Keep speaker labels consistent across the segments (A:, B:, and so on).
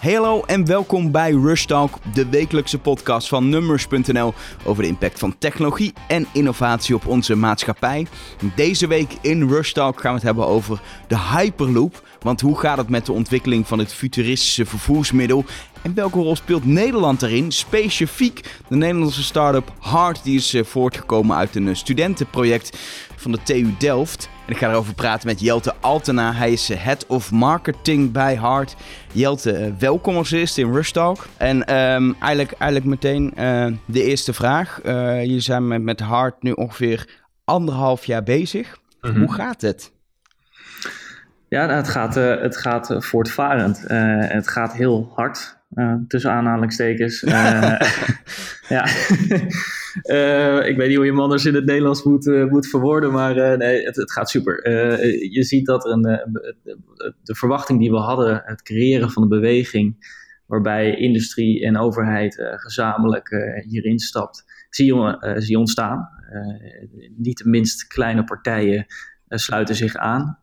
A: Hallo en welkom bij Rush Talk, de wekelijkse podcast van Numbers.nl over de impact van technologie en innovatie op onze maatschappij. Deze week in Rush Talk gaan we het hebben over de Hyperloop. Want hoe gaat het met de ontwikkeling van dit futuristische vervoersmiddel? En welke rol speelt Nederland daarin? Specifiek de Nederlandse start-up Hart, die is eh, voortgekomen uit een eh, studentenproject van de TU Delft. En ik ga erover praten met Jelte Altena. Hij is eh, Head of Marketing bij Hart. Jelte, welkom als eerste in Rush Talk. En ehm, eigenlijk, eigenlijk meteen de eerste vraag. Uh, jullie zijn met, met Hart nu ongeveer anderhalf jaar bezig. Mhm. Hoe gaat het?
B: Ja, het gaat, uh, het gaat voortvarend. het gaat heel hard. Uh, tussen aanhalingstekens. Uh, ja, uh, ik weet niet hoe je hem anders in het Nederlands moet, moet verwoorden, maar nee, het, het, gaat super. je ziet dat er een, de verwachting die we hadden, het creëren van een beweging waarbij industrie en overheid gezamenlijk hierin stapt, zie je, zie je ontstaan. niet de minst kleine partijen sluiten zich aan,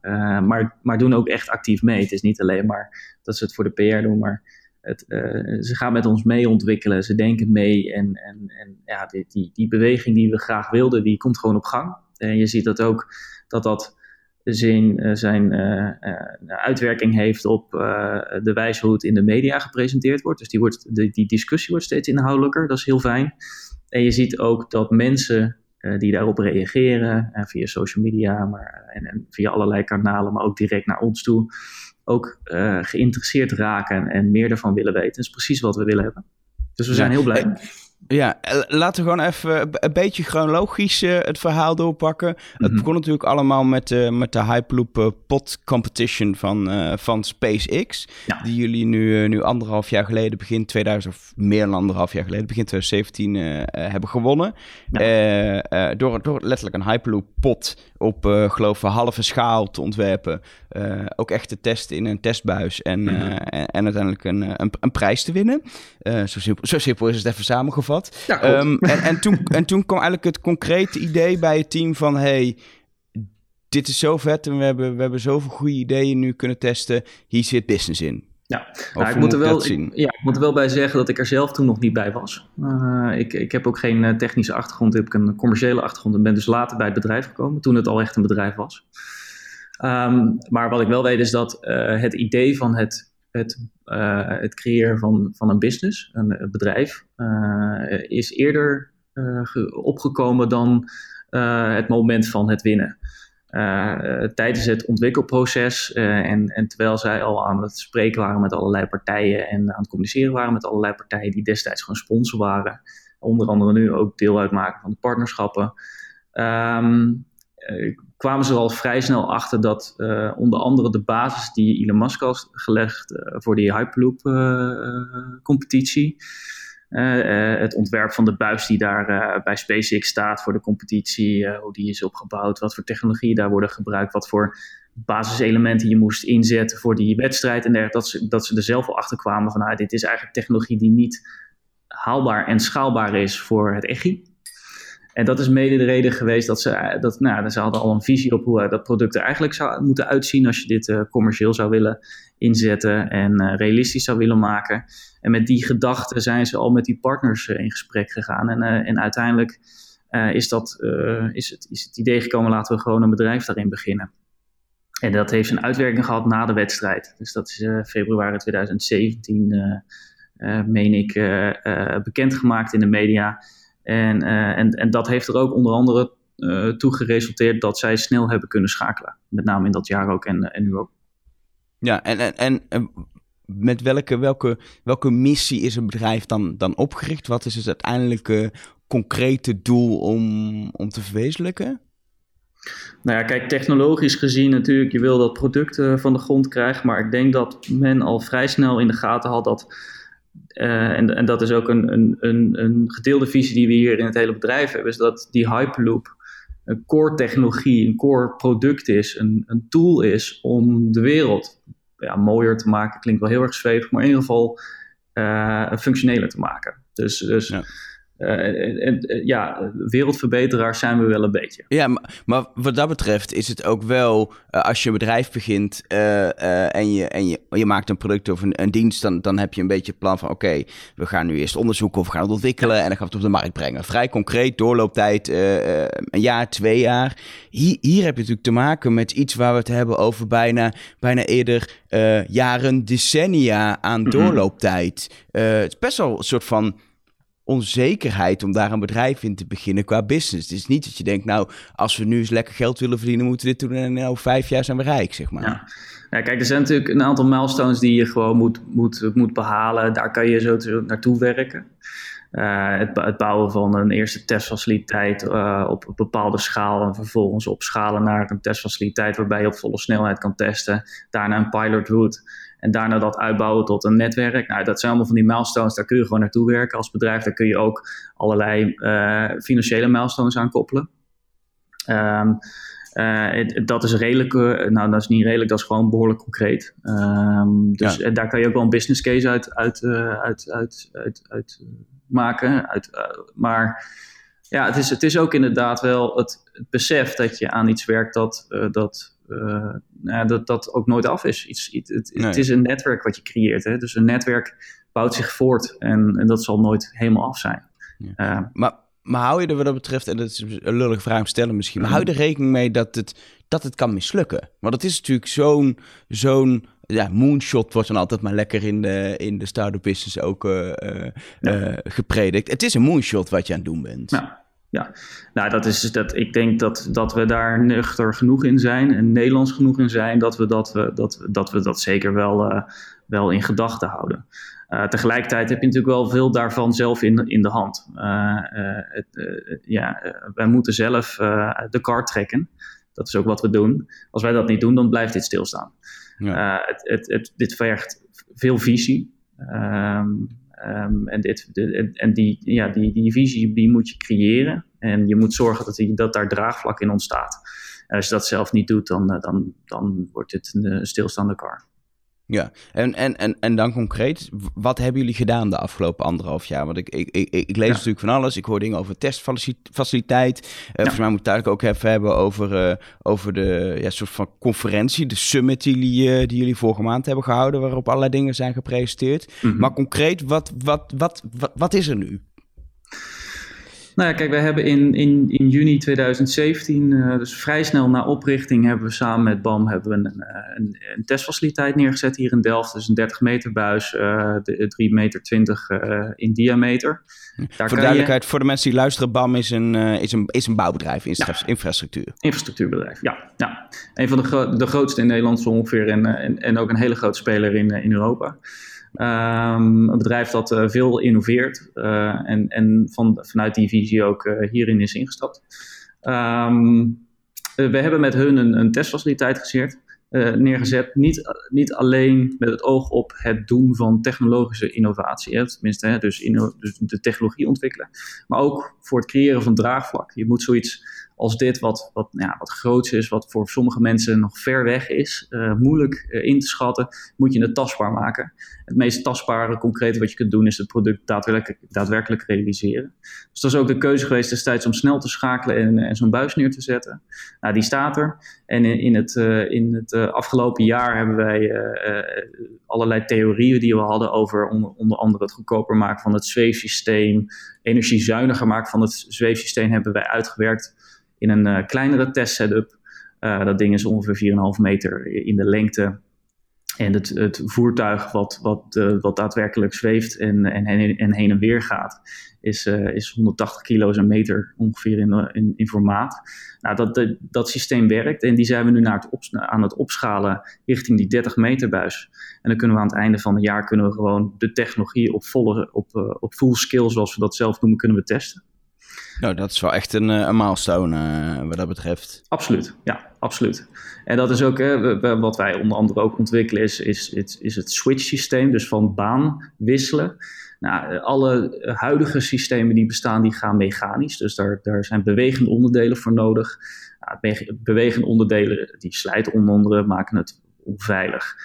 B: maar, maar doen ook echt actief mee. Het is niet alleen maar dat ze het voor de PR doen, maar het, uh, ze gaan met ons mee ontwikkelen, ze denken mee. En, en, en ja, die, die, die beweging die we graag wilden, die komt gewoon op gang. En je ziet dat ook dat dat zijn, uh, zijn uh, uitwerking heeft op de wijze hoe het in de media gepresenteerd wordt. Dus die, wordt, de, die discussie wordt steeds inhoudelijker, dat is heel fijn. En je ziet ook dat mensen die daarop reageren, via social media maar, en, en, via allerlei kanalen, maar ook direct naar ons toe, ook uh, geïnteresseerd raken en meer ervan willen weten. Dat is precies wat we willen hebben. Dus we zijn heel blij.
A: Ja, eh, laten we gewoon even een beetje chronologisch uh, het verhaal doorpakken. Het mhm. begon natuurlijk allemaal met, uh, met de Hyperloop uh, pot competition van, van SpaceX. Die jullie nu, nu anderhalf jaar geleden, begin 2000 of meer dan anderhalf jaar geleden, begin 2017 hebben gewonnen. door, door letterlijk een Hyperloop pot op, geloof ik, halve schaal te ontwerpen. Ook echt te testen in een testbuis en, mhm. en, en, uiteindelijk een, een, een, prijs te winnen. zo, simpel, zo simpel is het even samengevat. Ehm, en, en, toen, en toen kwam eigenlijk het concrete idee bij het team van... hey, dit is zo vet en we hebben, we hebben zoveel goede ideeën nu kunnen testen. Hier zit business in.
B: Ja, nou, ik, moet er wel, ik, ja, ik moet er wel bij zeggen dat ik er zelf toen nog niet bij was. Uh, ik, ik heb ook geen eh, technische achtergrond, ik heb een commerciële achtergrond en ben dus later bij het bedrijf gekomen, toen het al echt een bedrijf was. Um, maar wat ik wel weet is dat uh, het idee van het het, uh, het creëren van, van een business, een, bedrijf, uh, is eerder opgekomen dan het moment van het winnen. tijdens het ontwikkelproces en, en terwijl zij al aan het spreken waren met allerlei partijen en aan het communiceren waren met allerlei partijen die destijds gewoon sponsor waren, onder andere nu ook deel uitmaken van de partnerschappen. Um, kwamen ze er al vrij snel achter dat uh, onder andere de basis die Elon Musk had gelegd uh, voor die Hyperloop-competitie. Uh, het ontwerp van de buis die daar bij SpaceX staat voor de competitie, hoe die is opgebouwd, wat voor technologieën daar worden gebruikt, wat voor basiselementen je moest inzetten voor die wedstrijd en dergelijke. Dat ze, dat ze er zelf al achter kwamen van, ah, dit is eigenlijk technologie die niet haalbaar en schaalbaar is voor het EGI. En dat is mede de reden geweest dat ze, eh, dat, nou, ze hadden al een visie op hoe eh, dat product er eigenlijk zou moeten uitzien als je dit uh, commercieel zou willen inzetten en realistisch zou willen maken. En met die gedachte zijn ze al met die partners in gesprek gegaan. En, en uiteindelijk is, dat, is, het, is het idee gekomen, laten we gewoon een bedrijf daarin beginnen. En dat heeft een uitwerking gehad na de wedstrijd. Dus dat is februari 2017, meen ik, bekendgemaakt in de media. En, uh, en, en dat heeft er ook onder andere uh, toe geresulteerd dat zij snel hebben kunnen schakelen. Met name in dat jaar ook en, en nu ook.
A: Ja, en, en, en met welke, welke, welke missie is een bedrijf dan, dan opgericht? Wat is het uiteindelijke concrete doel om, om te verwezenlijken?
B: Nou ja, kijk, technologisch gezien natuurlijk, je wil dat product van de grond krijgen. Maar ik denk dat men al vrij snel in de gaten had dat uh, en, en dat is ook een, een, een, een gedeelde visie die we hier in het hele bedrijf hebben, is dat die Hyperloop een core technologie, een core product is, een, een tool is om de wereld ja, mooier te maken. Klinkt wel heel erg zwevig, maar in ieder geval uh, functioneler te maken. Dus, dus uh, ja, wereldverbeteraars zijn we wel een beetje.
A: Ja, maar, maar wat dat betreft is het ook wel, als je een bedrijf begint en, je, en je, je maakt een product of een, een dienst, dan, dan heb je een beetje het plan van oké, we gaan nu eerst onderzoeken of we gaan het ontwikkelen en dan gaan we het op de markt brengen. Vrij concreet, doorlooptijd een jaar, twee jaar. Hier, hier heb je natuurlijk te maken met iets waar we het hebben over bijna, bijna eerder jaren, decennia aan mhm. doorlooptijd. het is best wel een soort van onzekerheid om daar een bedrijf in te beginnen qua business. Het is niet dat je denkt, nou, als we nu eens lekker geld willen verdienen, moeten we dit doen en nou vijf jaar zijn we rijk, zeg maar.
B: Ja. kijk, er zijn natuurlijk een aantal milestones die je gewoon moet, moet, moet behalen. Daar kan je zo naartoe werken. Uh, het, het, bouwen van een eerste testfaciliteit uh, op een bepaalde schaal en vervolgens opschalen naar een testfaciliteit waarbij je op volle snelheid kan testen. Daarna een pilot route en daarna dat uitbouwen tot een netwerk. Nou, dat zijn allemaal van die milestones, daar kun je gewoon naartoe werken als bedrijf. Daar kun je ook allerlei uh, financiële milestones aan koppelen. Um, uh, dat is redelijk, uh, nou dat is niet redelijk, dat is gewoon behoorlijk concreet. Um, dus ja. daar kan je ook wel een business case uit, uit, uit, uit, uit, uit maken. Uit, maar ja, het is, het is ook inderdaad wel het, het besef dat je aan iets werkt dat, dat nou, dat dat ook nooit af is. Iets, het, het, is een netwerk wat je creëert. Hè? Dus een netwerk bouwt zich voort en, en dat zal nooit helemaal af zijn.
A: Ja. Uh, maar, maar hou je er wat dat betreft, en dat is een lullige vraag om stellen misschien, maar hou je er rekening mee dat het, dat het kan mislukken? Want het is natuurlijk zo'n zo'n ja, moonshot wordt dan altijd maar lekker in de, in de start-up business ook uh, ja. gepredikt. Het is een moonshot wat je aan het doen bent.
B: Ja. Ja, nou dat is dat. Ik denk dat, dat we daar nuchter genoeg in zijn en Nederlands genoeg in zijn dat we dat, we, dat, dat, we dat zeker wel, uh, wel in gedachten houden. Uh, tegelijkertijd heb je natuurlijk wel veel daarvan zelf in, in de hand. Uh, het, ja, wij moeten zelf de kar trekken. Dat is ook wat we doen. Als wij dat niet doen, dan blijft dit stilstaan. Ja. het, het, het, dit vergt veel visie. Ehm, Um, en dit, en die, ja, die, die visie die moet je creëren. En je moet zorgen dat, die, dat daar draagvlak in ontstaat. En als je dat zelf niet doet, dan, eh, dan, dan wordt het een stilstaande kar.
A: Ja, en, en, en, en dan concreet, wat hebben jullie gedaan de afgelopen anderhalf jaar? Want ik, ik, ik, ik lees natuurlijk van alles. Ik hoor dingen over testfaciliteit. Uh, Volgens mij moet ik het ook even hebben over, uh, over de ja, soort van conferentie, de summit die jullie, uh, die jullie vorige maand hebben gehouden, waarop allerlei dingen zijn gepresenteerd. Mm -hmm. Maar concreet, wat, wat, wat, wat, wat is er nu?
B: Nou ja, kijk, we hebben in, in, in juni 2017, uh, eh, dus vrij snel na oprichting, hebben we samen met BAM hebben we een, eh, een, een testfaciliteit neergezet hier in Delft. Dus een 30 meter buis, uh, 3 meter 20 uh, in diameter.
A: Daar voor de duidelijkheid, je... voor de mensen die luisteren, BAM is een, is een, is een bouwbedrijf, ja. infrastructuur.
B: Infrastructuurbedrijf, ja. ja. Een van de, gro de grootste in Nederland zo ongeveer en, en, en ook een hele grote speler in, in Europa. Um, een bedrijf dat uh, veel innoveert uh, en, en van, vanuit die visie ook uh, hierin is ingestapt. Um, we hebben met hun een, een testfaciliteit gezeerd, neergezet. Niet, niet alleen met het oog op het doen van technologische innovatie, hè, tenminste, hè, dus, dus de technologie ontwikkelen, maar ook voor het creëren van draagvlak. Je moet zoiets als dit, wat, wat, ja, wat groots is, wat voor sommige mensen nog ver weg is, uh, moeilijk uh, in te schatten, moet je het tastbaar maken. Het meest tastbare, concrete wat je kunt doen, is het product daadwerkelijk, daadwerkelijk realiseren. Dus dat is ook de keuze geweest destijds om snel te schakelen en, en zo'n buis neer te zetten. Nou, die staat er. En in, in het, in het afgelopen jaar hebben wij allerlei theorieën die we hadden over onder, onder andere het goedkoper maken van het zweefsysteem, energiezuiniger maken van het zweefsysteem, hebben wij uitgewerkt in een uh, kleinere testsetup. Uh, dat ding is ongeveer 4,5 meter in de lengte. En het, het voertuig wat, wat, uh, wat daadwerkelijk zweeft en, en, en heen en weer gaat, is, is 180 kilo een meter ongeveer in, in, formaat. Nou, dat, dat, systeem werkt en die zijn we nu naar aan het opschalen richting die 30 meter buis. En dan kunnen we aan het einde van het jaar kunnen we gewoon de technologie op, volle, op, op full skill, zoals we dat zelf noemen, kunnen we testen.
A: Nou, dat is wel echt een, eh, een milestone uh, wat dat betreft.
B: Absoluut, ja, absoluut. En dat is ook uh, wat wij onder andere ook ontwikkelen, is, is, is, is het switch systeem, dus van baan wisselen. Nou, alle huidige systemen die bestaan, die gaan mechanisch. Dus daar, daar zijn bewegende onderdelen voor nodig. Nou, bewegende onderdelen, die slijten onder andere, maken het onveilig.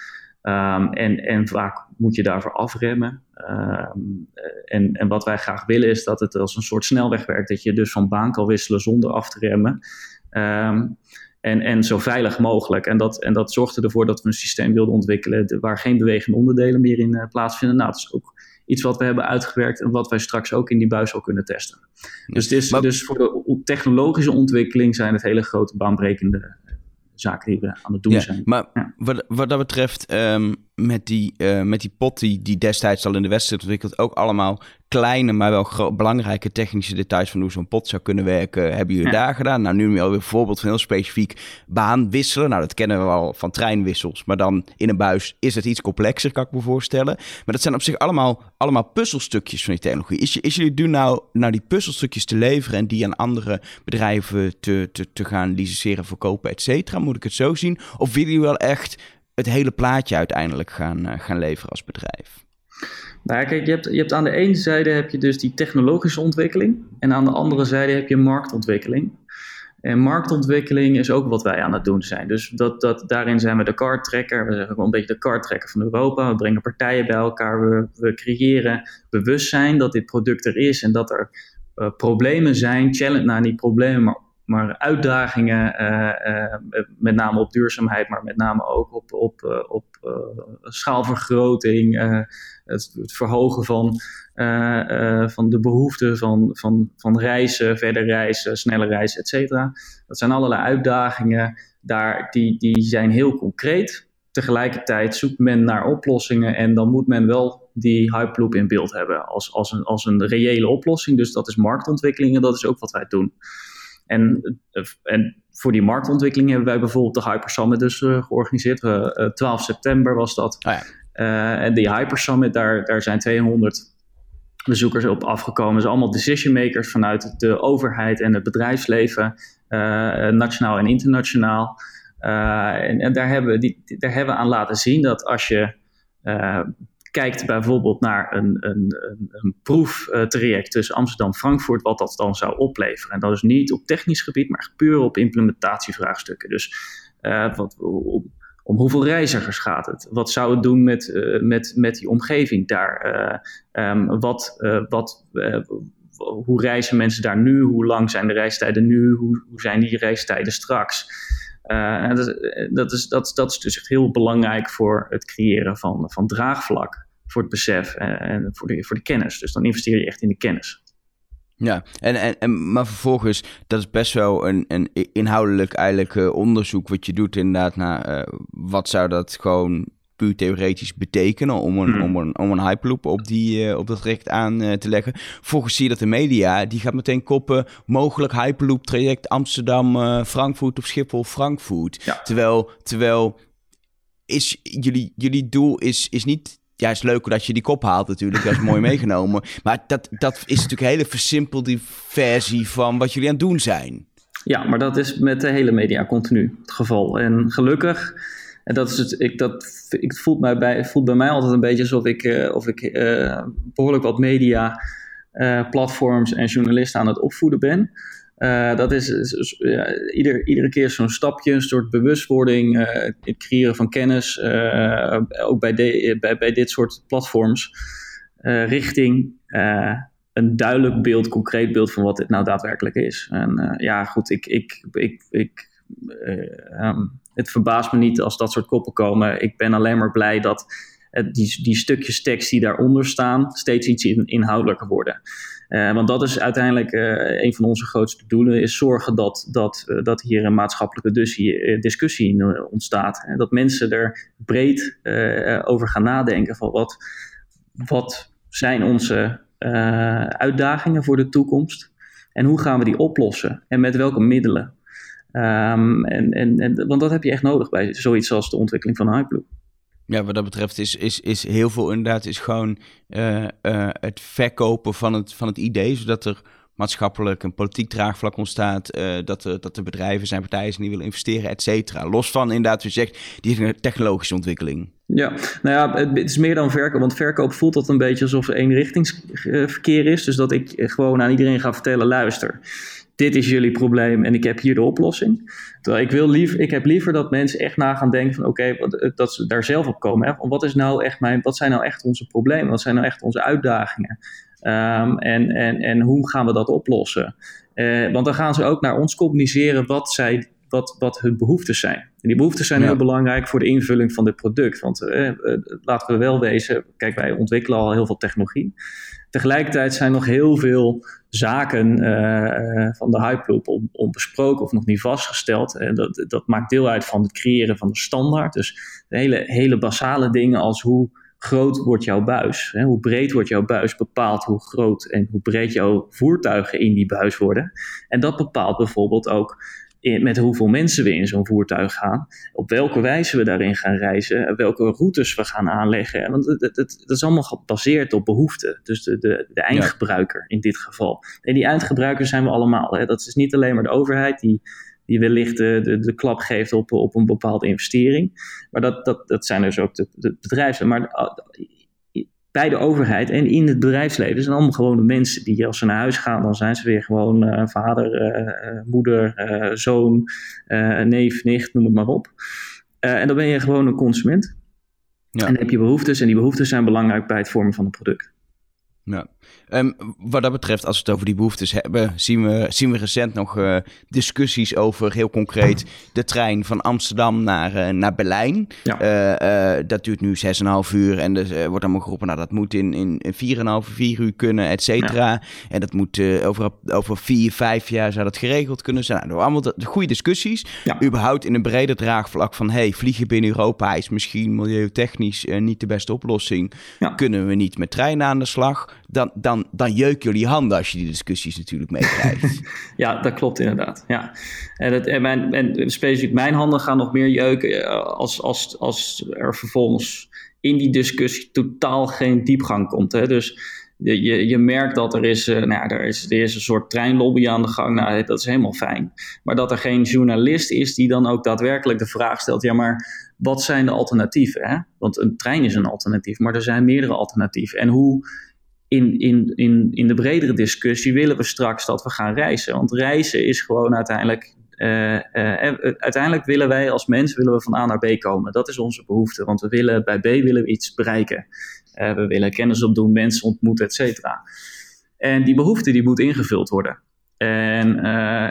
B: Um, en, en vaak moet je daarvoor afremmen. Ehm, en, en wat wij graag willen is dat het als een soort snelweg werkt. Dat je dus van baan kan wisselen zonder af te remmen. Ehm, en, en zo veilig mogelijk. En dat, en dat zorgde ervoor dat we een systeem wilden ontwikkelen waar geen bewegende onderdelen meer in uh, plaatsvinden. Nou, dat is ook iets wat we hebben uitgewerkt en wat wij straks ook in die buis al kunnen testen. Dus, het is, dus voor de technologische ontwikkeling zijn het hele grote baanbrekende zaken die we aan het doen zijn.
A: Maar wat, wat dat betreft, ehm, met, die, uh, met die pot die, die destijds al in de wedstrijd ontwikkeld, ook allemaal kleine, maar wel belangrijke technische details van hoe zo'n pot zou kunnen werken, hebben jullie daar gedaan. Nou, nu alweer een voorbeeld van heel specifiek baan wisselen. Nou, dat kennen we al van treinwissels, maar dan in een buis is het iets complexer, kan ik me voorstellen. Maar dat zijn op zich allemaal, allemaal puzzelstukjes van die technologie. Is, is jullie doen nou, nou die puzzelstukjes te leveren en die aan andere bedrijven te, te, te gaan licenseren, verkopen, et cetera? Moet ik het zo zien? Of willen jullie wel echt het hele plaatje uiteindelijk gaan, uh, gaan leveren als bedrijf?
B: Nou, kijk, je hebt, je hebt aan de ene zijde heb je dus die technologische ontwikkeling en aan de andere zijde heb je marktontwikkeling. En marktontwikkeling is ook wat wij aan het doen zijn. Dus dat, dat, daarin zijn we de cardtrekker. We zeggen wel een beetje de cardtrekker van Europa. We brengen partijen bij elkaar. We, we creëren bewustzijn dat dit product er is en dat er uh, problemen zijn. Challenge, nou niet problemen, maar maar uitdagingen, uh, uh, met name op duurzaamheid, maar met name ook op, op, op schaalvergroting, het, het, verhogen van, van de behoeften van, van, van reizen, verder reizen, snelle reizen, et cetera. Dat zijn allerlei uitdagingen, daar, die, die zijn heel concreet. Tegelijkertijd zoekt men naar oplossingen en dan moet men wel die Hyperloop in beeld hebben als, als, een, als een reële oplossing. Dus dat is marktontwikkeling en dat is ook wat wij doen. En, en voor die marktontwikkeling hebben wij bijvoorbeeld de Hyper Summit dus uh, georganiseerd. Uh, eh, 12 eh, september was dat. Oh ja. en die Hyper Summit, daar, daar zijn 200 bezoekers op afgekomen. Dus allemaal decision makers vanuit de overheid en het bedrijfsleven, nationaal en internationaal. en, en daar, hebben we die, daar hebben we aan laten zien dat als je kijkt bijvoorbeeld naar een, een, een, een proeftraject tussen Amsterdam en Frankfurt, wat dat dan zou opleveren. En dat is niet op technisch gebied, maar puur op implementatievraagstukken. Dus uh, wat, om, hoeveel reizigers gaat het? Wat zou het doen met, uh, met, met die omgeving daar? Uh, um, wat, wat, hoe reizen mensen daar nu? Hoe lang zijn de reistijden nu? Hoe, zijn die reistijden straks? Dat, dat, is, dat, dat is dus echt heel belangrijk voor het creëren van, van draagvlak voor het besef en voor de, voor de kennis. Dus dan investeer je echt in de kennis.
A: Ja, en, en, en, maar vervolgens, dat is best wel een, een inhoudelijk eigenlijk uh, onderzoek wat je doet inderdaad naar uh, wat zou dat gewoon puur theoretisch betekenen om een, hmm. om een, om een hyperloop op, die, uh, op dat recht aan te leggen. Volgens zie je dat de media, die gaat meteen koppen mogelijk hyperloop traject Amsterdam, Frankfurt of Schiphol, Frankfurt. Ja. Terwijl, terwijl is jullie, jullie doel is, is niet ja, is leuk dat je die kop haalt natuurlijk. Dat is mooi meegenomen. Maar dat, dat is natuurlijk een hele versimpelde versie van wat jullie aan het doen zijn.
B: Ja, maar dat is met de hele media continu het geval. En gelukkig, en dat is het, ik, dat, ik voelt, mij bij, voelt bij mij altijd een beetje alsof ik, uh, of ik uh, behoorlijk wat media, uh, platforms en journalisten aan het opvoeden ben. Uh, dat is, ja, ieder, iedere keer zo'n stapje, een soort bewustwording, uh, het creëren van kennis, uh, ook bij, bij, bij dit soort platforms, richting een duidelijk beeld, concreet beeld van wat dit nou daadwerkelijk is. En ja, goed, ik, ik, ik, ik, um, het verbaast me niet als dat soort koppen komen. Ik ben alleen maar blij dat die, die stukjes tekst die daaronder staan steeds iets inhoudelijker worden. Uh, want dat is uiteindelijk uh, een van onze grootste doelen, is zorgen dat, dat, uh, dat hier een maatschappelijke discussie, discussie ontstaat. En dat mensen er breed over gaan nadenken van wat, wat zijn onze uitdagingen voor de toekomst en hoe gaan we die oplossen en met welke middelen. Um, en, en, en, want dat heb je echt nodig bij zoiets als de ontwikkeling van Hyperloop.
A: Ja, wat dat betreft is, is, is heel veel inderdaad is gewoon uh, uh, het verkopen van het, van het idee, zodat er maatschappelijk en politiek draagvlak ontstaat, uh, dat, er, dat er bedrijven zijn, partijen zijn die willen investeren, et cetera. Los van inderdaad, wat je zegt, die technologische ontwikkeling.
B: Ja, nou ja, het, is meer dan verkoop, want verkoop voelt dat een beetje alsof er eenrichtingsverkeer is. Dus dat ik gewoon aan iedereen ga vertellen, luister, dit is jullie probleem en ik heb hier de oplossing. Terwijl ik, wil lief, ik heb liever dat mensen echt na gaan denken van oké, dat ze daar zelf op komen. Hè? Wat, is nou echt mijn, wat zijn nou echt onze problemen? Wat zijn nou echt onze uitdagingen? Ehm, en, en, en hoe gaan we dat oplossen? Uh, want dan gaan ze ook naar ons communiceren wat, zij, wat, wat hun behoeftes zijn. En die behoeftes zijn heel belangrijk voor de invulling van dit product. Want uh, laten we wel wezen, kijk, wij ontwikkelen al heel veel technologie. Tegelijkertijd zijn nog heel veel zaken van de Hyperloop onbesproken of nog niet vastgesteld. En dat, dat maakt deel uit van het creëren van de standaard. Dus hele, hele basale dingen als hoe groot wordt jouw buis? Hè? Hoe breed wordt jouw buis bepaalt hoe groot en hoe breed jouw voertuigen in die buis worden. En dat bepaalt bijvoorbeeld ook met hoeveel mensen we in zo'n voertuig gaan, op welke wijze we daarin gaan reizen, welke routes we gaan aanleggen. Want dat, is allemaal gebaseerd op behoeften. Dus de, de, de eindgebruiker in dit geval. En die eindgebruikers zijn we allemaal. Hè? Dat is niet alleen maar de overheid die die wellicht de, de, de, klap geeft op, op een bepaalde investering. Maar dat, dat, dat zijn dus ook de, de bedrijven. Maar bij de overheid en in het bedrijfsleven zijn allemaal gewone mensen die als ze naar huis gaan, dan zijn ze weer gewoon uh, vader, uh, moeder, zoon, neef, nicht, noem het maar op. en dan ben je gewoon een consument. Ja. En dan heb je behoeftes en die behoeftes zijn belangrijk bij het vormen van een product.
A: Ja. Um, wat dat betreft, als we het over die behoeftes hebben, zien we, zien we recent nog uh, discussies over heel concreet de trein van Amsterdam naar, uh, naar Berlijn. Ja. Uh, dat duurt nu 6,5 uur en er wordt allemaal geroepen, nou dat moet in, in 4,5, 4 uur kunnen, et cetera. Ja. En dat moet over, over 4, 5 jaar zou dat geregeld kunnen zijn. Nou, allemaal de, de goede discussies. Ja. Überhaupt in een breder draagvlak van, hey, vliegen binnen Europa is misschien milieutechnisch niet de beste oplossing. Kunnen we niet met treinen aan de slag? Dan, dan dan, jeuk jullie handen als je die discussies natuurlijk meekrijgt.
B: ja, dat klopt inderdaad. Ja. En, het, en, mijn, en specifiek mijn handen gaan nog meer jeuken eh, als, als, als er vervolgens in die discussie totaal geen diepgang komt. Hè? Dus je, je, merkt dat er is, uh, nou er is, er een soort treinlobby aan de gang. Nou, dat is helemaal fijn. Maar dat er geen journalist is die dan ook daadwerkelijk de vraag stelt: ja, maar wat zijn de alternatieven? Hè? Want een trein is een alternatief, maar er zijn meerdere alternatieven. En hoe in, in, in, in de bredere discussie willen we straks dat we gaan reizen. Want reizen is gewoon uiteindelijk. Uh, uh, uiteindelijk willen wij als mens willen we van A naar B komen. Dat is onze behoefte. Want we willen bij B willen we iets bereiken. We willen kennis opdoen, mensen ontmoeten, et cetera. En die behoefte die moet ingevuld worden. En,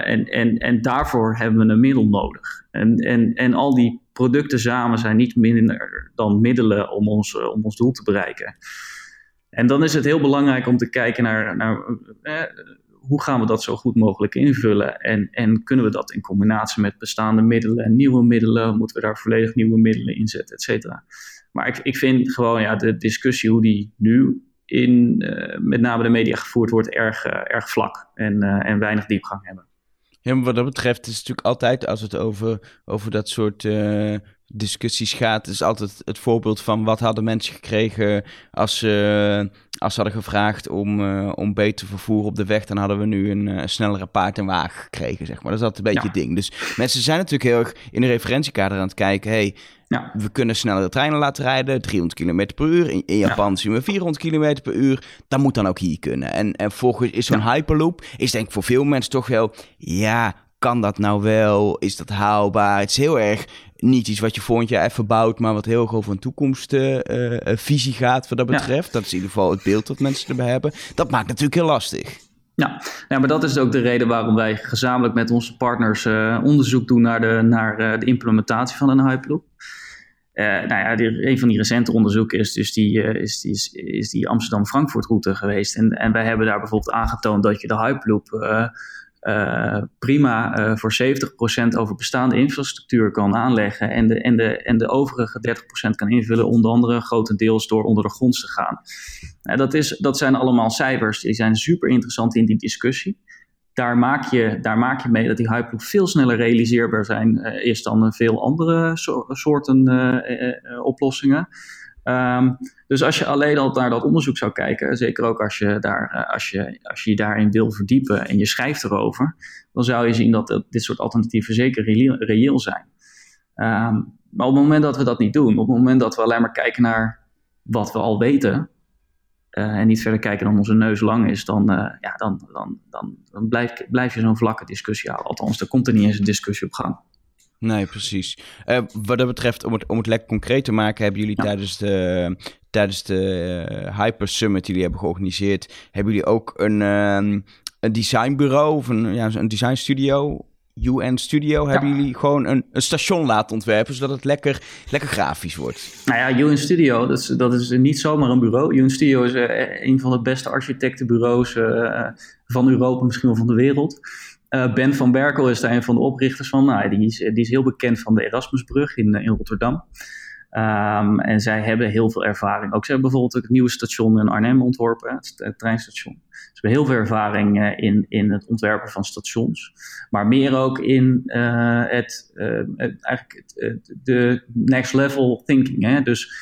B: en, en, en daarvoor hebben we een middel nodig. En, en, en al die producten samen zijn niet minder dan middelen om ons, om ons doel te bereiken. En dan is het heel belangrijk om te kijken naar, naar eh, hoe gaan we dat zo goed mogelijk invullen en, en kunnen we dat in combinatie met bestaande middelen en nieuwe middelen, moeten we daar volledig nieuwe middelen in zetten, et cetera. Maar ik, ik vind gewoon ja, de discussie hoe die nu in uh, met name de media gevoerd wordt erg, uh, erg vlak en, en weinig diepgang hebben.
A: Ja, maar wat dat betreft is het natuurlijk altijd als het over, over dat soort discussies gaat, is altijd het voorbeeld van wat hadden mensen gekregen als ze, als ze hadden gevraagd om, uh, om beter vervoer op de weg, dan hadden we nu een uh, snellere paard en wagen gekregen, zeg maar. Dat is altijd een beetje het ding. Dus mensen zijn natuurlijk heel erg in de referentiekader aan het kijken, hey, ja. we kunnen snellere treinen laten rijden, 300 km per uur. In, in Japan zien we 400 km per uur. Dat moet dan ook hier kunnen. En, en volgens is zo'n Hyperloop, is denk ik voor veel mensen toch wel, ja, kan dat nou wel? Is dat haalbaar? Het is heel erg niet iets wat je volgend jaar even bouwt, maar wat heel erg over een toekomstvisie uh, gaat wat dat betreft. Dat is in ieder geval het beeld dat mensen erbij hebben. Dat maakt natuurlijk heel lastig.
B: Ja, ja, maar dat is ook de reden waarom wij gezamenlijk met onze partners uh, onderzoek doen naar de, naar, uh, de implementatie van een Hyperloop. Uh, nou ja, die, een van die recente onderzoeken is dus die, is, die, is, is die Amsterdam-Frankfurt route geweest. En, en wij hebben daar bijvoorbeeld aangetoond dat je de Hyperloop uh, prima uh, voor 70% over bestaande infrastructuur kan aanleggen en de, en de, en de overige 30% kan invullen, onder andere grotendeels door onder de grond te gaan. Nou, dat, is, dat zijn allemaal cijfers, die zijn super interessant in die discussie. Daar maak je, daar maak je mee dat die Hyperloop veel sneller realiseerbaar zijn, is dan veel andere so soorten oplossingen. Um, dus als je alleen al naar dat onderzoek zou kijken, zeker ook als je, daar, eh, als, je, als je daarin wil verdiepen en je schrijft erover, dan zou je zien dat dit soort alternatieven zeker reëel, zijn. Um, maar op het moment dat we dat niet doen, op het moment dat we alleen maar kijken naar wat we al weten, en niet verder kijken dan onze neus lang is, dan, ja, dan, dan, dan, dan blijf, blijf je zo'n vlakke discussie houden. Althans, er komt er niet eens een discussie op gang.
A: Nee, precies. Uh, wat dat betreft, om het, om het lekker concreet te maken, hebben jullie tijdens de, tijdens de uh, Hyper Summit die jullie hebben georganiseerd, hebben jullie ook een, uh, een designbureau of een, ja, een design studio UN Studio hebben jullie gewoon een, een, station laten ontwerpen, zodat het lekker, lekker grafisch wordt.
B: Nou ja, UN Studio, dat is, dat is niet zomaar een bureau. UN Studio is uh, een van de beste architectenbureaus uh, van Europa, misschien wel van de wereld. Uh, ben van Berkel is daar een van de oprichters van. Nou, die, is, die is heel bekend van de Erasmusbrug in, in Rotterdam. Um, en zij hebben heel veel ervaring. Ook ze hebben bijvoorbeeld het nieuwe station in Arnhem ontworpen, het, treinstation. Ze hebben heel veel ervaring uh, in, in het ontwerpen van stations. Maar meer ook in het, eigenlijk de next level thinking. Hè? Dus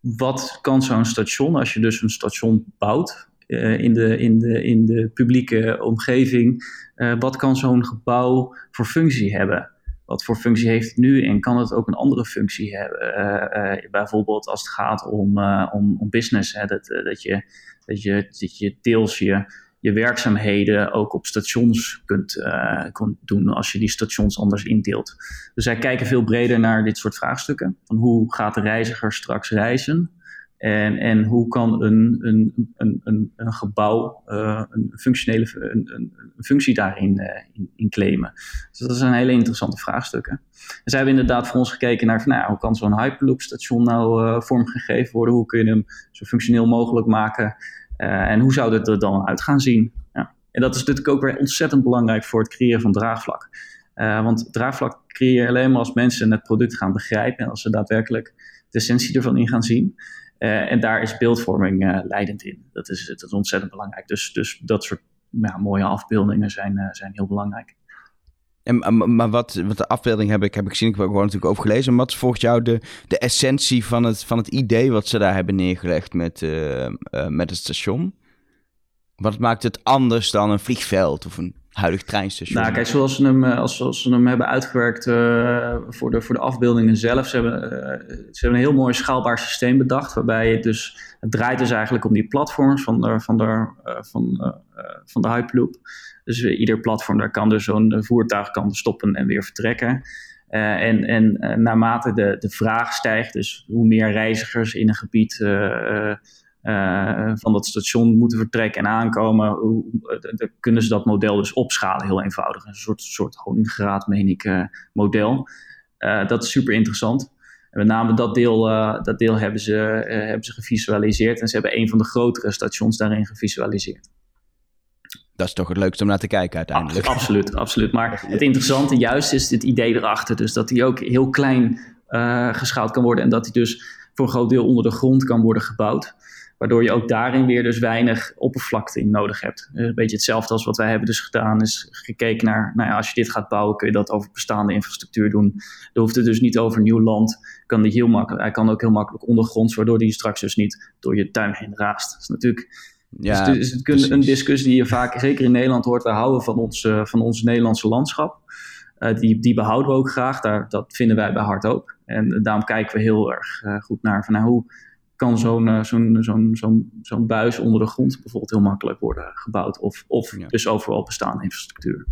B: wat kan zo'n station, als je dus een station bouwt, uh, in, de, in, de, in de publieke omgeving. Uh, wat kan zo'n gebouw voor functie hebben? Wat voor functie heeft het nu en kan het ook een andere functie hebben? Uh, bijvoorbeeld als het gaat om, om, om business, hè, dat, dat, je, dat, je, dat je deels je, je werkzaamheden ook op stations kunt, kunt doen als je die stations anders indeelt. Dus zij kijken veel breder naar dit soort vraagstukken. Van hoe gaat de reiziger straks reizen? En, en hoe kan een, een, een, een, gebouw uh, een functionele een, een, functie daarin uh, in, in, claimen? Dus dat zijn hele interessante vraagstukken. En zij hebben inderdaad voor ons gekeken naar van, nou, hoe kan zo'n Hyperloop station nou uh, vormgegeven worden? Hoe kun je hem zo functioneel mogelijk maken? en hoe zou dit er dan uit gaan zien? Ja. En dat is natuurlijk ook weer ontzettend belangrijk voor het creëren van draagvlak. want draagvlak creëer je alleen maar als mensen het product gaan begrijpen en als ze daadwerkelijk de essentie ervan in gaan zien. Uh, en daar is beeldvorming uh, leidend in. Dat is, dat is ontzettend belangrijk. Dus, dus dat soort ja, mooie afbeeldingen zijn, uh, zijn heel belangrijk.
A: En, maar wat, wat de afbeelding heb ik, heb ik gezien, ik heb gewoon natuurlijk over gelezen. Wat volgens jou de, de essentie van het, van het idee wat ze daar hebben neergelegd met, met het station? Wat maakt het anders dan een vliegveld of een huidig treinstation?
B: Nou, kijk, zoals ze hem, eh, als, zoals ze hem hebben uitgewerkt uh, voor, de, voor de afbeeldingen zelf. Ze hebben, uh, ze hebben een heel mooi schaalbaar systeem bedacht. Waarbij het dus, het draait dus eigenlijk om die platforms van de, van de, van, van de Hyperloop. Dus ieder platform, daar kan dus zo'n voertuig kan stoppen en weer vertrekken. en en naarmate de, de vraag stijgt, dus hoe meer reizigers in een gebied uh, van dat station moeten vertrekken en aankomen, hoe, dan kunnen ze dat model dus opschalen, heel eenvoudig. Een soort, soort gewoon graad, meen ik, uh, model. Dat is super interessant. En met name dat deel, dat deel hebben, ze, hebben ze gevisualiseerd en ze hebben een van de grotere stations daarin gevisualiseerd.
A: Dat is toch het leukste om naar te kijken uiteindelijk.
B: Absoluut, absoluut. Maar het interessante juist is het idee erachter. Dus dat die ook heel klein geschaald kan worden en dat die dus voor een groot deel onder de grond kan worden gebouwd. Waardoor je ook daarin weer dus weinig oppervlakte in nodig hebt. Eh, een beetje hetzelfde als wat wij hebben dus gedaan. Is gekeken naar, nou ja, als je dit gaat bouwen, kun je dat over bestaande infrastructuur doen. Dan hoeft het dus niet over nieuw land. Kan die heel makkelijk, hij kan ook heel makkelijk ondergronds, waardoor die straks dus niet door je tuin heen raast. Dat is natuurlijk... Ja, dus, het is een discussie die je vaak, zeker in Nederland hoort. We houden van ons, uh, van ons Nederlandse landschap. Uh, die, die behouden we ook graag. Daar, dat vinden wij bij Hart ook. En daarom kijken we heel erg uh, goed naar van, nou, hoe kan zo'n uh, zo'n zo'n zo'n zo'n buis onder de grond bijvoorbeeld heel makkelijk worden gebouwd. Of, of dus overal bestaande infrastructuur.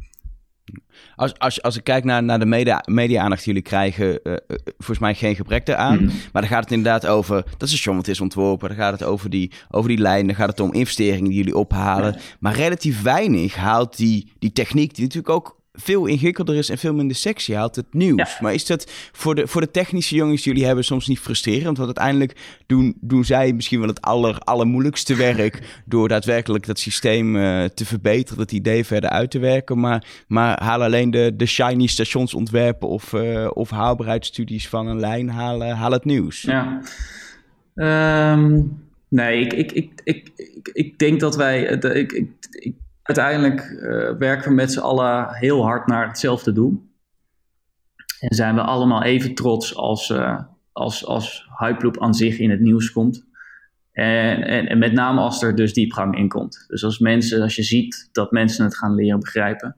A: Als, als, als ik kijk naar, naar de media, media-aandacht die jullie krijgen, uh, volgens mij geen gebrek eraan. Mm. Maar dan gaat het inderdaad over dat station wat is ontworpen. Dan gaat het over die, over die lijn. Dan gaat het om investeringen die jullie ophalen. Maar relatief weinig haalt die, die techniek, die natuurlijk ook veel ingewikkelder is en veel minder sexy haalt het nieuws. Maar is dat voor de, voor de technische jongens die jullie hebben soms niet frustrerend? Want uiteindelijk doen, doen zij misschien wel het aller, allermoeilijkste werk door daadwerkelijk dat systeem uh, te verbeteren, dat idee verder uit te werken. Maar, maar haal alleen de, de shiny stationsontwerpen of, uh, of haalbaarheidsstudies van een lijn, haal, haal het nieuws.
B: Ja. Um, nee, ik, ik, ik, ik, ik, ik denk dat wij. Ik, ik, ik uiteindelijk uh, werken we met z'n allen heel hard naar hetzelfde doel. En zijn we allemaal even trots als, uh, als, als Hypeloop aan zich in het nieuws komt. En, en, en, met name als er dus diepgang in komt. Dus als mensen, als je ziet dat mensen het gaan leren begrijpen.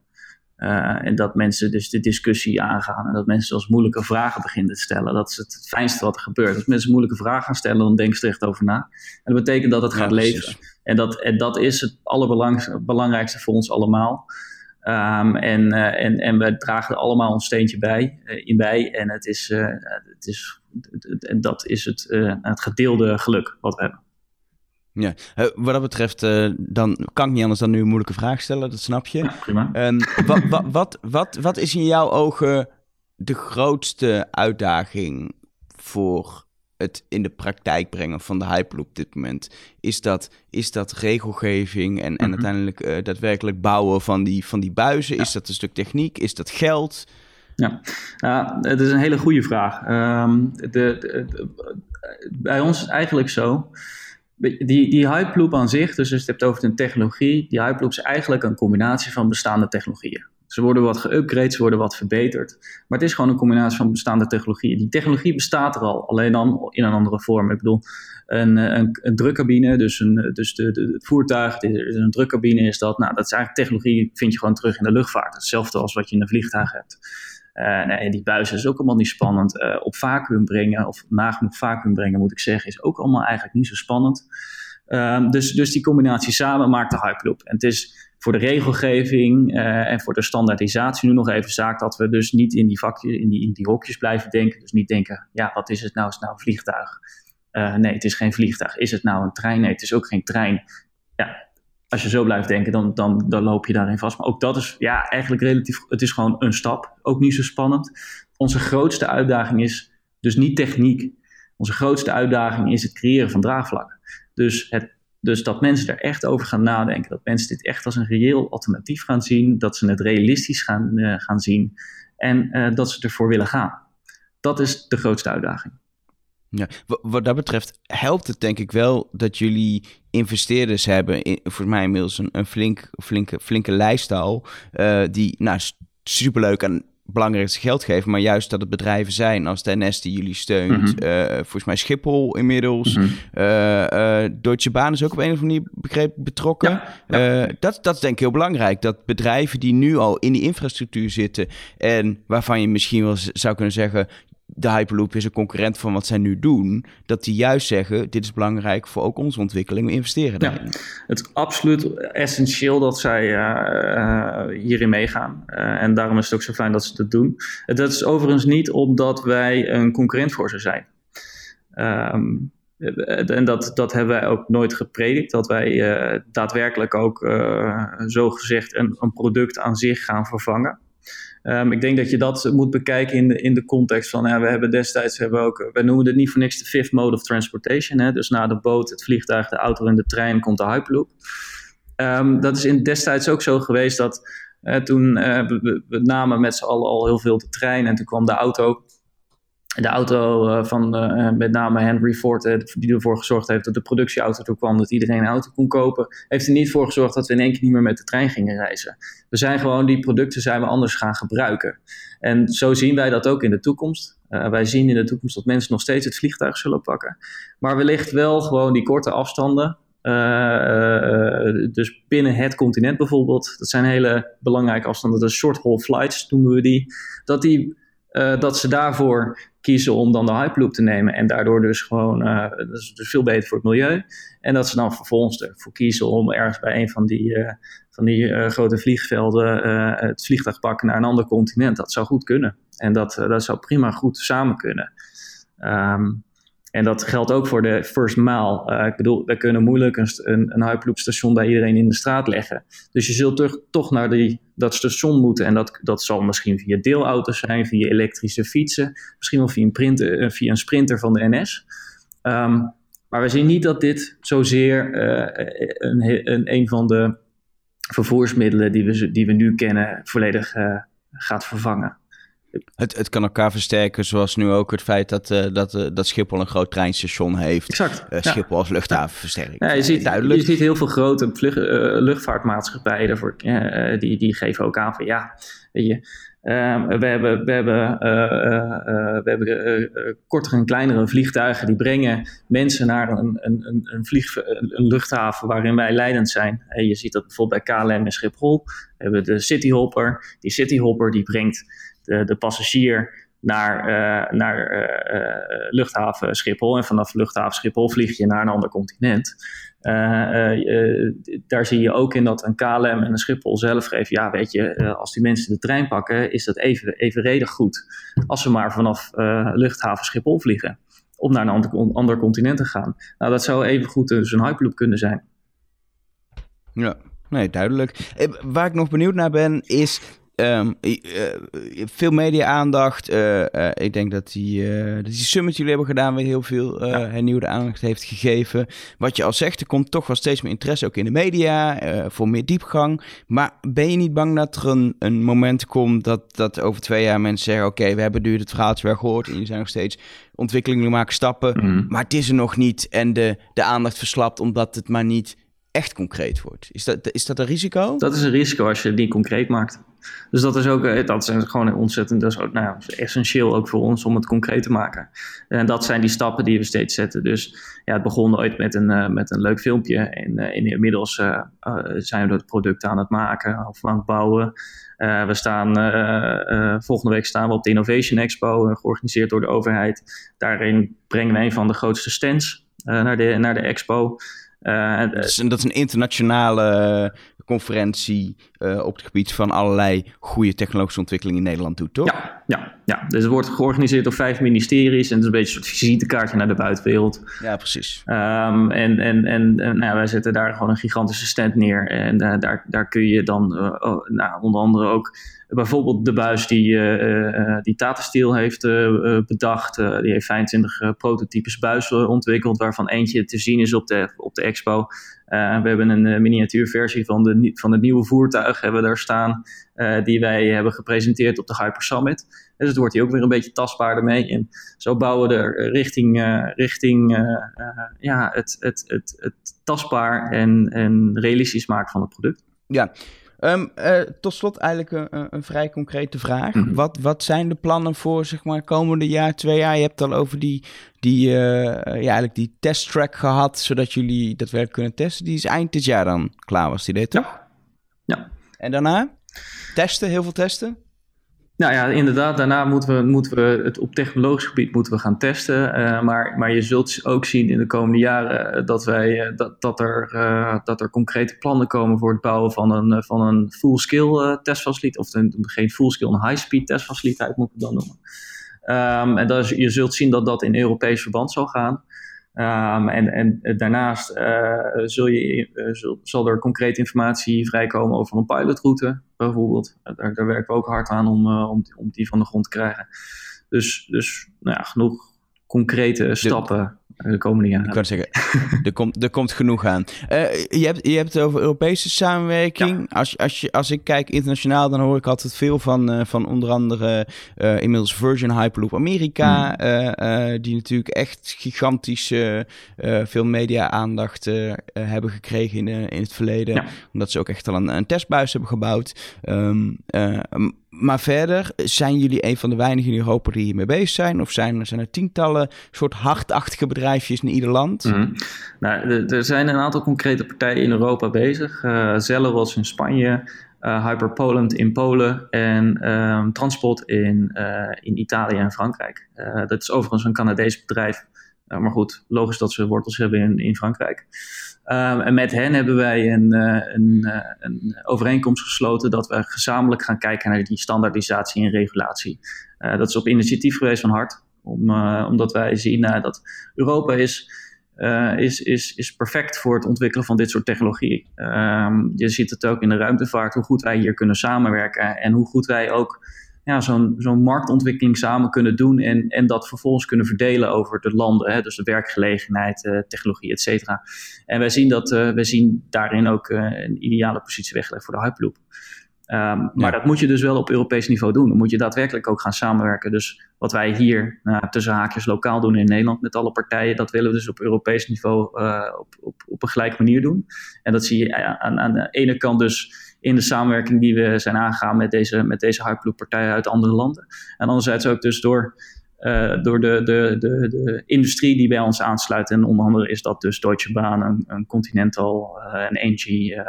B: En dat mensen dus de discussie aangaan en dat mensen zelfs moeilijke vragen beginnen te stellen. Dat is het fijnste wat er gebeurt. Als mensen moeilijke vragen gaan stellen, dan denken ze er echt over na. En dat betekent dat het gaat leven. En dat, en dat is het allerbelangrijkste voor ons allemaal. Um, en, uh, en, en we dragen er allemaal een steentje bij, uh, in bij. En het is, het is, en dat is het, het gedeelde geluk wat we hebben.
A: Ja, wat dat betreft, dan kan ik niet anders dan nu een moeilijke vraag stellen, dat snap je.
B: Ja, prima.
A: Um, wat, wat, wat, wat, wat is in jouw ogen de grootste uitdaging voor het in de praktijk brengen van de Hyperloop op dit moment? Is dat, is dat regelgeving en, en mhm. uiteindelijk uh, daadwerkelijk bouwen van die, van die buizen? Is dat een stuk techniek? Is dat geld?
B: Ja, uh, het is een hele goede vraag. Um, de, de, bij ons is het eigenlijk zo. Die, die Hyperloop aan zich, dus als je het hebt over een technologie, die Hyperloop is eigenlijk een combinatie van bestaande technologieën. Ze worden wat geüpgrade, ze worden wat verbeterd. Maar het is gewoon een combinatie van bestaande technologieën. Die technologie bestaat er al, alleen dan in een andere vorm. Ik bedoel, een, een, een drukcabine, dus, een, dus de, de, het voertuig, een drukcabine is dat. Nou, dat is eigenlijk technologie, vind je gewoon terug in de luchtvaart. Hetzelfde als wat je in een vliegtuig hebt. Nee, die buizen is ook allemaal niet spannend. Uh, op vacuüm brengen, of nagenoeg vacuüm brengen moet ik zeggen, is ook allemaal eigenlijk niet zo spannend. Uh, dus, dus die combinatie samen maakt de Hyperloop. En het is voor de regelgeving uh, en voor de standaardisatie nu nog even zaak dat we dus niet in die vakjes, in die, in die hokjes blijven denken. Dus niet denken, ja, wat is het nou? Is het nou een vliegtuig? Nee, het is geen vliegtuig. Is het nou een trein? Nee, het is ook geen trein. Ja, als je zo blijft denken, dan, dan, dan loop je daarin vast. Maar ook dat is ja, eigenlijk relatief, het is gewoon een stap. Ook niet zo spannend. Onze grootste uitdaging is dus niet techniek. Onze grootste uitdaging is het creëren van draagvlak. Dus het dus dat mensen er echt over gaan nadenken. Dat mensen dit echt als een reëel alternatief gaan zien. Dat ze het realistisch gaan, uh, gaan zien. En uh, dat ze ervoor willen gaan. Dat is de grootste uitdaging.
A: Ja, wat dat betreft helpt het denk ik wel dat jullie investeerders hebben, in, voor mij inmiddels een, een flink, flinke, flinke lijst al, uh, die nou, superleuk en belangrijkste geld geven, maar juist dat het bedrijven zijn als de NS die jullie steunt. Mm volgens mij Schiphol inmiddels. Mm Deutsche Bahn is ook op een of andere manier betrokken. dat, dat is denk ik heel belangrijk. Dat bedrijven die nu al in die infrastructuur zitten en waarvan je misschien wel zou kunnen zeggen, de Hyperloop is een concurrent van wat zij nu doen, dat die juist zeggen: dit is belangrijk voor ook onze ontwikkeling, we investeren daarin. Ja,
B: het is absoluut essentieel dat zij uh, hierin meegaan. Uh, en daarom is het ook zo fijn dat ze dat doen. Dat is overigens niet omdat wij een concurrent voor ze zijn. Um, en dat, dat hebben wij ook nooit gepredikt, dat wij daadwerkelijk ook zo gezegd een, een product aan zich gaan vervangen. Um, ik denk dat je dat moet bekijken in de, in de context van, we hebben destijds, hebben we ook, we noemen het niet voor niks de fifth mode of transportation. Hè? Dus na de boot, het vliegtuig, de auto en de trein komt de Hyperloop. Um, dat is in destijds ook zo geweest dat uh, toen uh, we, we, namen met z'n allen al heel veel de trein en toen kwam de auto de auto uh, van uh, met name Henry Ford, die ervoor gezorgd heeft dat de productieauto er kwam, dat iedereen een auto kon kopen, heeft er niet voor gezorgd dat we in één keer niet meer met de trein gingen reizen. We zijn gewoon die producten zijn we anders gaan gebruiken. En zo zien wij dat ook in de toekomst. wij zien in de toekomst dat mensen nog steeds het vliegtuig zullen pakken. Maar wellicht wel gewoon die korte afstanden. dus binnen het continent bijvoorbeeld. Dat zijn hele belangrijke afstanden. De short haul flights noemen we die. Dat die uh, dat ze daarvoor kiezen om dan de Hyperloop te nemen. En daardoor dus gewoon, uh, dat is dus veel beter voor het milieu. En dat ze dan vervolgens ervoor kiezen om ergens bij een van die, uh, van die grote vliegvelden het vliegtuig pakken naar een ander continent. Dat zou goed kunnen. En dat, dat zou prima goed samen kunnen. Um, en dat geldt ook voor de first mile. Uh, ik bedoel, we kunnen moeilijk een, een, een bij iedereen in de straat leggen. Dus je zult toch, toch naar die, dat station moeten. En dat, dat zal misschien via deelauto's zijn, via elektrische fietsen. Misschien wel via een, uh, via een sprinter van de NS. Ehm, maar we zien niet dat dit zozeer uh, een, een, een van de vervoersmiddelen die we, die we nu kennen volledig gaat vervangen.
A: Het, het kan elkaar versterken, zoals nu ook het feit dat, uh, dat, uh, dat Schiphol een groot treinstation heeft.
B: Exact.
A: Uh, Schiphol als luchthaven versterkt.
B: Ja, je, ziet, Duidelijk. je ziet heel veel grote vlug, luchtvaartmaatschappijen daarvoor, die, die geven ook aan van ja, weet je, Ehm, we hebben, we hebben, we hebben kortere en kleinere vliegtuigen die brengen mensen naar een, een, een, een, vlieg, een luchthaven waarin wij leidend zijn. En je ziet dat bijvoorbeeld bij KLM en Schiphol. We hebben de Cityhopper. Die Cityhopper die brengt de, de passagier naar, uh, naar uh, luchthaven Schiphol. En vanaf luchthaven Schiphol vlieg je naar een ander continent. daar zie je ook in dat een KLM en een Schiphol zelf geven. Ja, weet je, als die mensen de trein pakken, is dat even, evenredig goed. Als ze maar vanaf luchthaven Schiphol vliegen. Om naar een ander, ander continent te gaan. Nou, dat zou even goed dus een Hyperloop kunnen zijn.
A: Ja, nee, duidelijk. Waar ik nog benieuwd naar ben, is Um, veel media-aandacht. Uh, ik denk dat die, dat die summit jullie hebben gedaan weer heel veel ja. hernieuwde aandacht heeft gegeven. Wat je al zegt, er komt toch wel steeds meer interesse ook in de media voor meer diepgang. Maar ben je niet bang dat er een, een moment komt dat, dat over twee jaar mensen zeggen: Oké, we hebben nu het verhaaltje wel gehoord en jullie zijn nog steeds ontwikkelingen, maken stappen. Mhm. Maar het is er nog niet en de, de aandacht verslapt omdat het maar niet echt concreet wordt. Is dat, is dat een risico?
B: Dat is een risico als je niet concreet maakt. Dus dat is ook eh, dat is gewoon ontzettend dat is ook, nou, essentieel ook voor ons om het concreet te maken. En dat zijn die stappen die we steeds zetten. Dus ja, het begon ooit met een, uh, met een leuk filmpje. En uh, inmiddels zijn we het product aan het maken of aan het bouwen. we staan, volgende week staan we op de Innovation Expo, georganiseerd door de overheid. Daarin brengen we een van de grootste stands naar, de, naar de expo.
A: Uh, dat, is, dat, is, een internationale conferentie uh, op het gebied van allerlei goede technologische ontwikkelingen in Nederland doet, toch?
B: Ja, ja, ja. dus het wordt georganiseerd door vijf ministeries en het is een beetje een soort visitekaartje naar de buitenwereld.
A: Ja, precies.
B: Um, en en, en, en nou, wij zetten daar gewoon een gigantische stand neer en uh, daar, daar kun je dan uh, oh, nou, onder andere ook bijvoorbeeld de buis die, uh, die Tata Steel heeft bedacht. die heeft 25 prototypes buizen ontwikkeld, waarvan eentje te zien is op de, op de expo. we hebben een miniatuurversie van, de, van het nieuwe voertuig hebben we daar staan, die wij hebben gepresenteerd op de Hyper Summit. Dus het wordt hier ook weer een beetje tastbaarder mee. En zo bouwen we er richting, richting ja, het, het, het, het tastbaar en, en realistisch maken van het product.
A: Ja, Um, uh, tot slot eigenlijk een, een vrij concrete vraag. Mhm. wat, wat zijn de plannen voor zeg maar komende jaar, twee jaar? Je hebt al over die, die, uh, ja, eigenlijk die testtrack gehad, zodat jullie dat werk kunnen testen. Die is eind dit jaar dan klaar, was die dit toch?
B: Ja. ja.
A: En daarna? Testen, heel veel testen?
B: Nou ja, inderdaad, daarna moeten we, moeten we het op technologisch gebied moeten we gaan testen. Uh, maar, maar je zult ook zien in de komende jaren eh, dat, wij, uh, dat, dat, er, dat er concrete plannen komen voor het bouwen van een, van een full-skill testfaciliteit. Of een, geen full-skill, een high-speed testfaciliteit moet ik dan noemen. Um, en dat je zult zien dat dat in Europees verband zal gaan. Um, en, en daarnaast uh, zul je, uh, zal er concrete informatie vrijkomen over een pilotroute, bijvoorbeeld. Daar, daar werken we ook hard aan om, uh, om, om die van de grond te krijgen. Dus, dus nou ja, genoeg concrete stappen de komende jaren.
A: Ik kan zeggen, er komt, er komt genoeg aan. Uh, je, hebt, je hebt het over Europese samenwerking. Als, als, je, als ik kijk internationaal, dan hoor ik altijd veel van, uh, van onder andere uh, inmiddels Virgin Hyperloop Amerika. Mm. die natuurlijk echt gigantisch veel media-aandacht hebben gekregen in, in het verleden. Ja. Omdat ze ook echt al een, een testbuis hebben gebouwd. Um, maar verder, zijn jullie een van de weinigen in Europa die hiermee bezig zijn? Of zijn, zijn er tientallen soort hartachtige bedrijfjes in ieder land?
B: Mm nou, er zijn een aantal concrete partijen in Europa bezig. Uh, was in Spanje, uh, Hyper Poland in Polen en um, Transport in, uh, in Italië en Frankrijk. dat is overigens een Canadees bedrijf. maar goed, logisch dat ze wortels hebben in, in Frankrijk. Um, en met hen hebben wij een, uh, een, uh, een, overeenkomst gesloten dat we gezamenlijk gaan kijken naar die standaardisatie en regulatie. Uh, dat is op initiatief geweest van Hart, om, omdat wij zien dat Europa is, is, is, is perfect voor het ontwikkelen van dit soort technologie. Um, je ziet het ook in de ruimtevaart, hoe goed wij hier kunnen samenwerken en hoe goed wij ook ja, zo'n zo'n marktontwikkeling samen kunnen doen en, en dat vervolgens kunnen verdelen over de landen. Hè, dus de werkgelegenheid, uh, technologie, et cetera. En wij zien, dat, uh, wij zien daarin ook uh, een ideale positie weggelegd voor de Hyperloop. Um, maar dat moet je dus wel op Europees niveau doen. Dan moet je daadwerkelijk ook gaan samenwerken. Dus wat wij hier nou, tussen haakjes lokaal doen in Nederland met alle partijen, dat willen we dus op Europees niveau op, op, op een gelijke manier doen. En dat zie je aan, aan de ene kant dus in de samenwerking die we zijn aangegaan met deze, met deze Hyperloop-partijen uit andere landen. En anderzijds ook dus door, uh, door de, de, de, de industrie die bij ons aansluit. En onder andere is dat dus Deutsche Bahn, een, een Continental, uh, een Engie.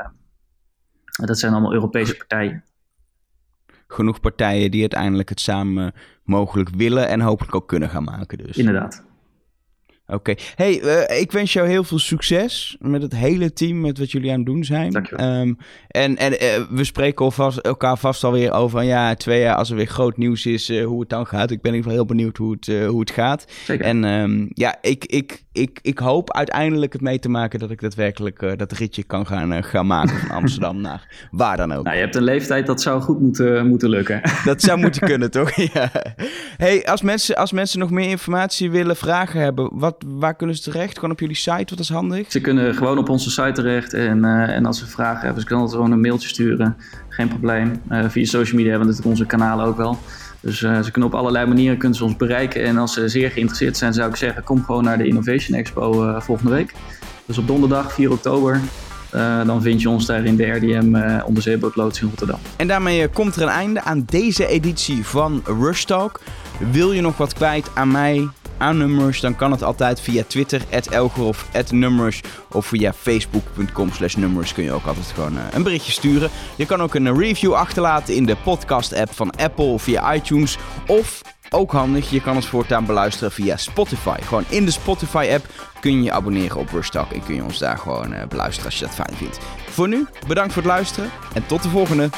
B: dat zijn allemaal Europese partijen
A: genoeg partijen die uiteindelijk het samen mogelijk willen en hopelijk ook kunnen gaan maken. Dus.
B: Inderdaad.
A: Oké. Hey, uh, ik wens jou heel veel succes met het hele team, met wat jullie aan het doen zijn.
B: Dankjewel. Um,
A: en en uh, we spreken alvast, elkaar vast alweer over ja, twee jaar als er weer groot nieuws is, uh, hoe het dan gaat. Ik ben in ieder geval heel benieuwd hoe het, hoe het gaat.
B: Zeker.
A: En um, ja, ik, ik, ik, ik hoop uiteindelijk het mee te maken dat ik daadwerkelijk dat ritje kan gaan, gaan maken van Amsterdam naar waar dan ook.
B: Nou, je hebt een leeftijd, dat zou goed moeten, moeten lukken.
A: Dat zou moeten kunnen, toch? ja. Hey, als mensen, als mensen nog meer informatie willen, vragen hebben, wat waar kunnen ze terecht? Gewoon op jullie site, wat is handig?
B: Ze kunnen gewoon op onze site terecht. En, uh, en als ze vragen hebben, ze kunnen altijd gewoon een mailtje sturen. Geen probleem. Uh, via social media hebben we natuurlijk onze kanalen ook wel. Dus uh, ze kunnen op allerlei manieren kunnen ze ons bereiken. En als ze zeer geïnteresseerd zijn, zou ik zeggen, kom gewoon naar de Innovation Expo volgende week. Dus op donderdag 4 oktober. Uh, dan vind je ons daar in de RDM uh, onderzeebootloods in Rotterdam.
A: En daarmee komt er een einde aan deze editie van Rush Talk. Wil je nog wat kwijt aan mij, aan Nummers, dan kan het altijd via Twitter, Elgerhof, Nummers of via facebook.com slash kun je ook altijd gewoon uh, een berichtje sturen. Je kan ook een review achterlaten in de podcast app van Apple of via iTunes of ook handig, je kan het voortaan beluisteren via Spotify. Gewoon in de Spotify-app kun je je abonneren op Rustalk en kun je ons daar gewoon uh, beluisteren als je dat fijn vindt. Voor nu, bedankt voor het luisteren en tot de volgende.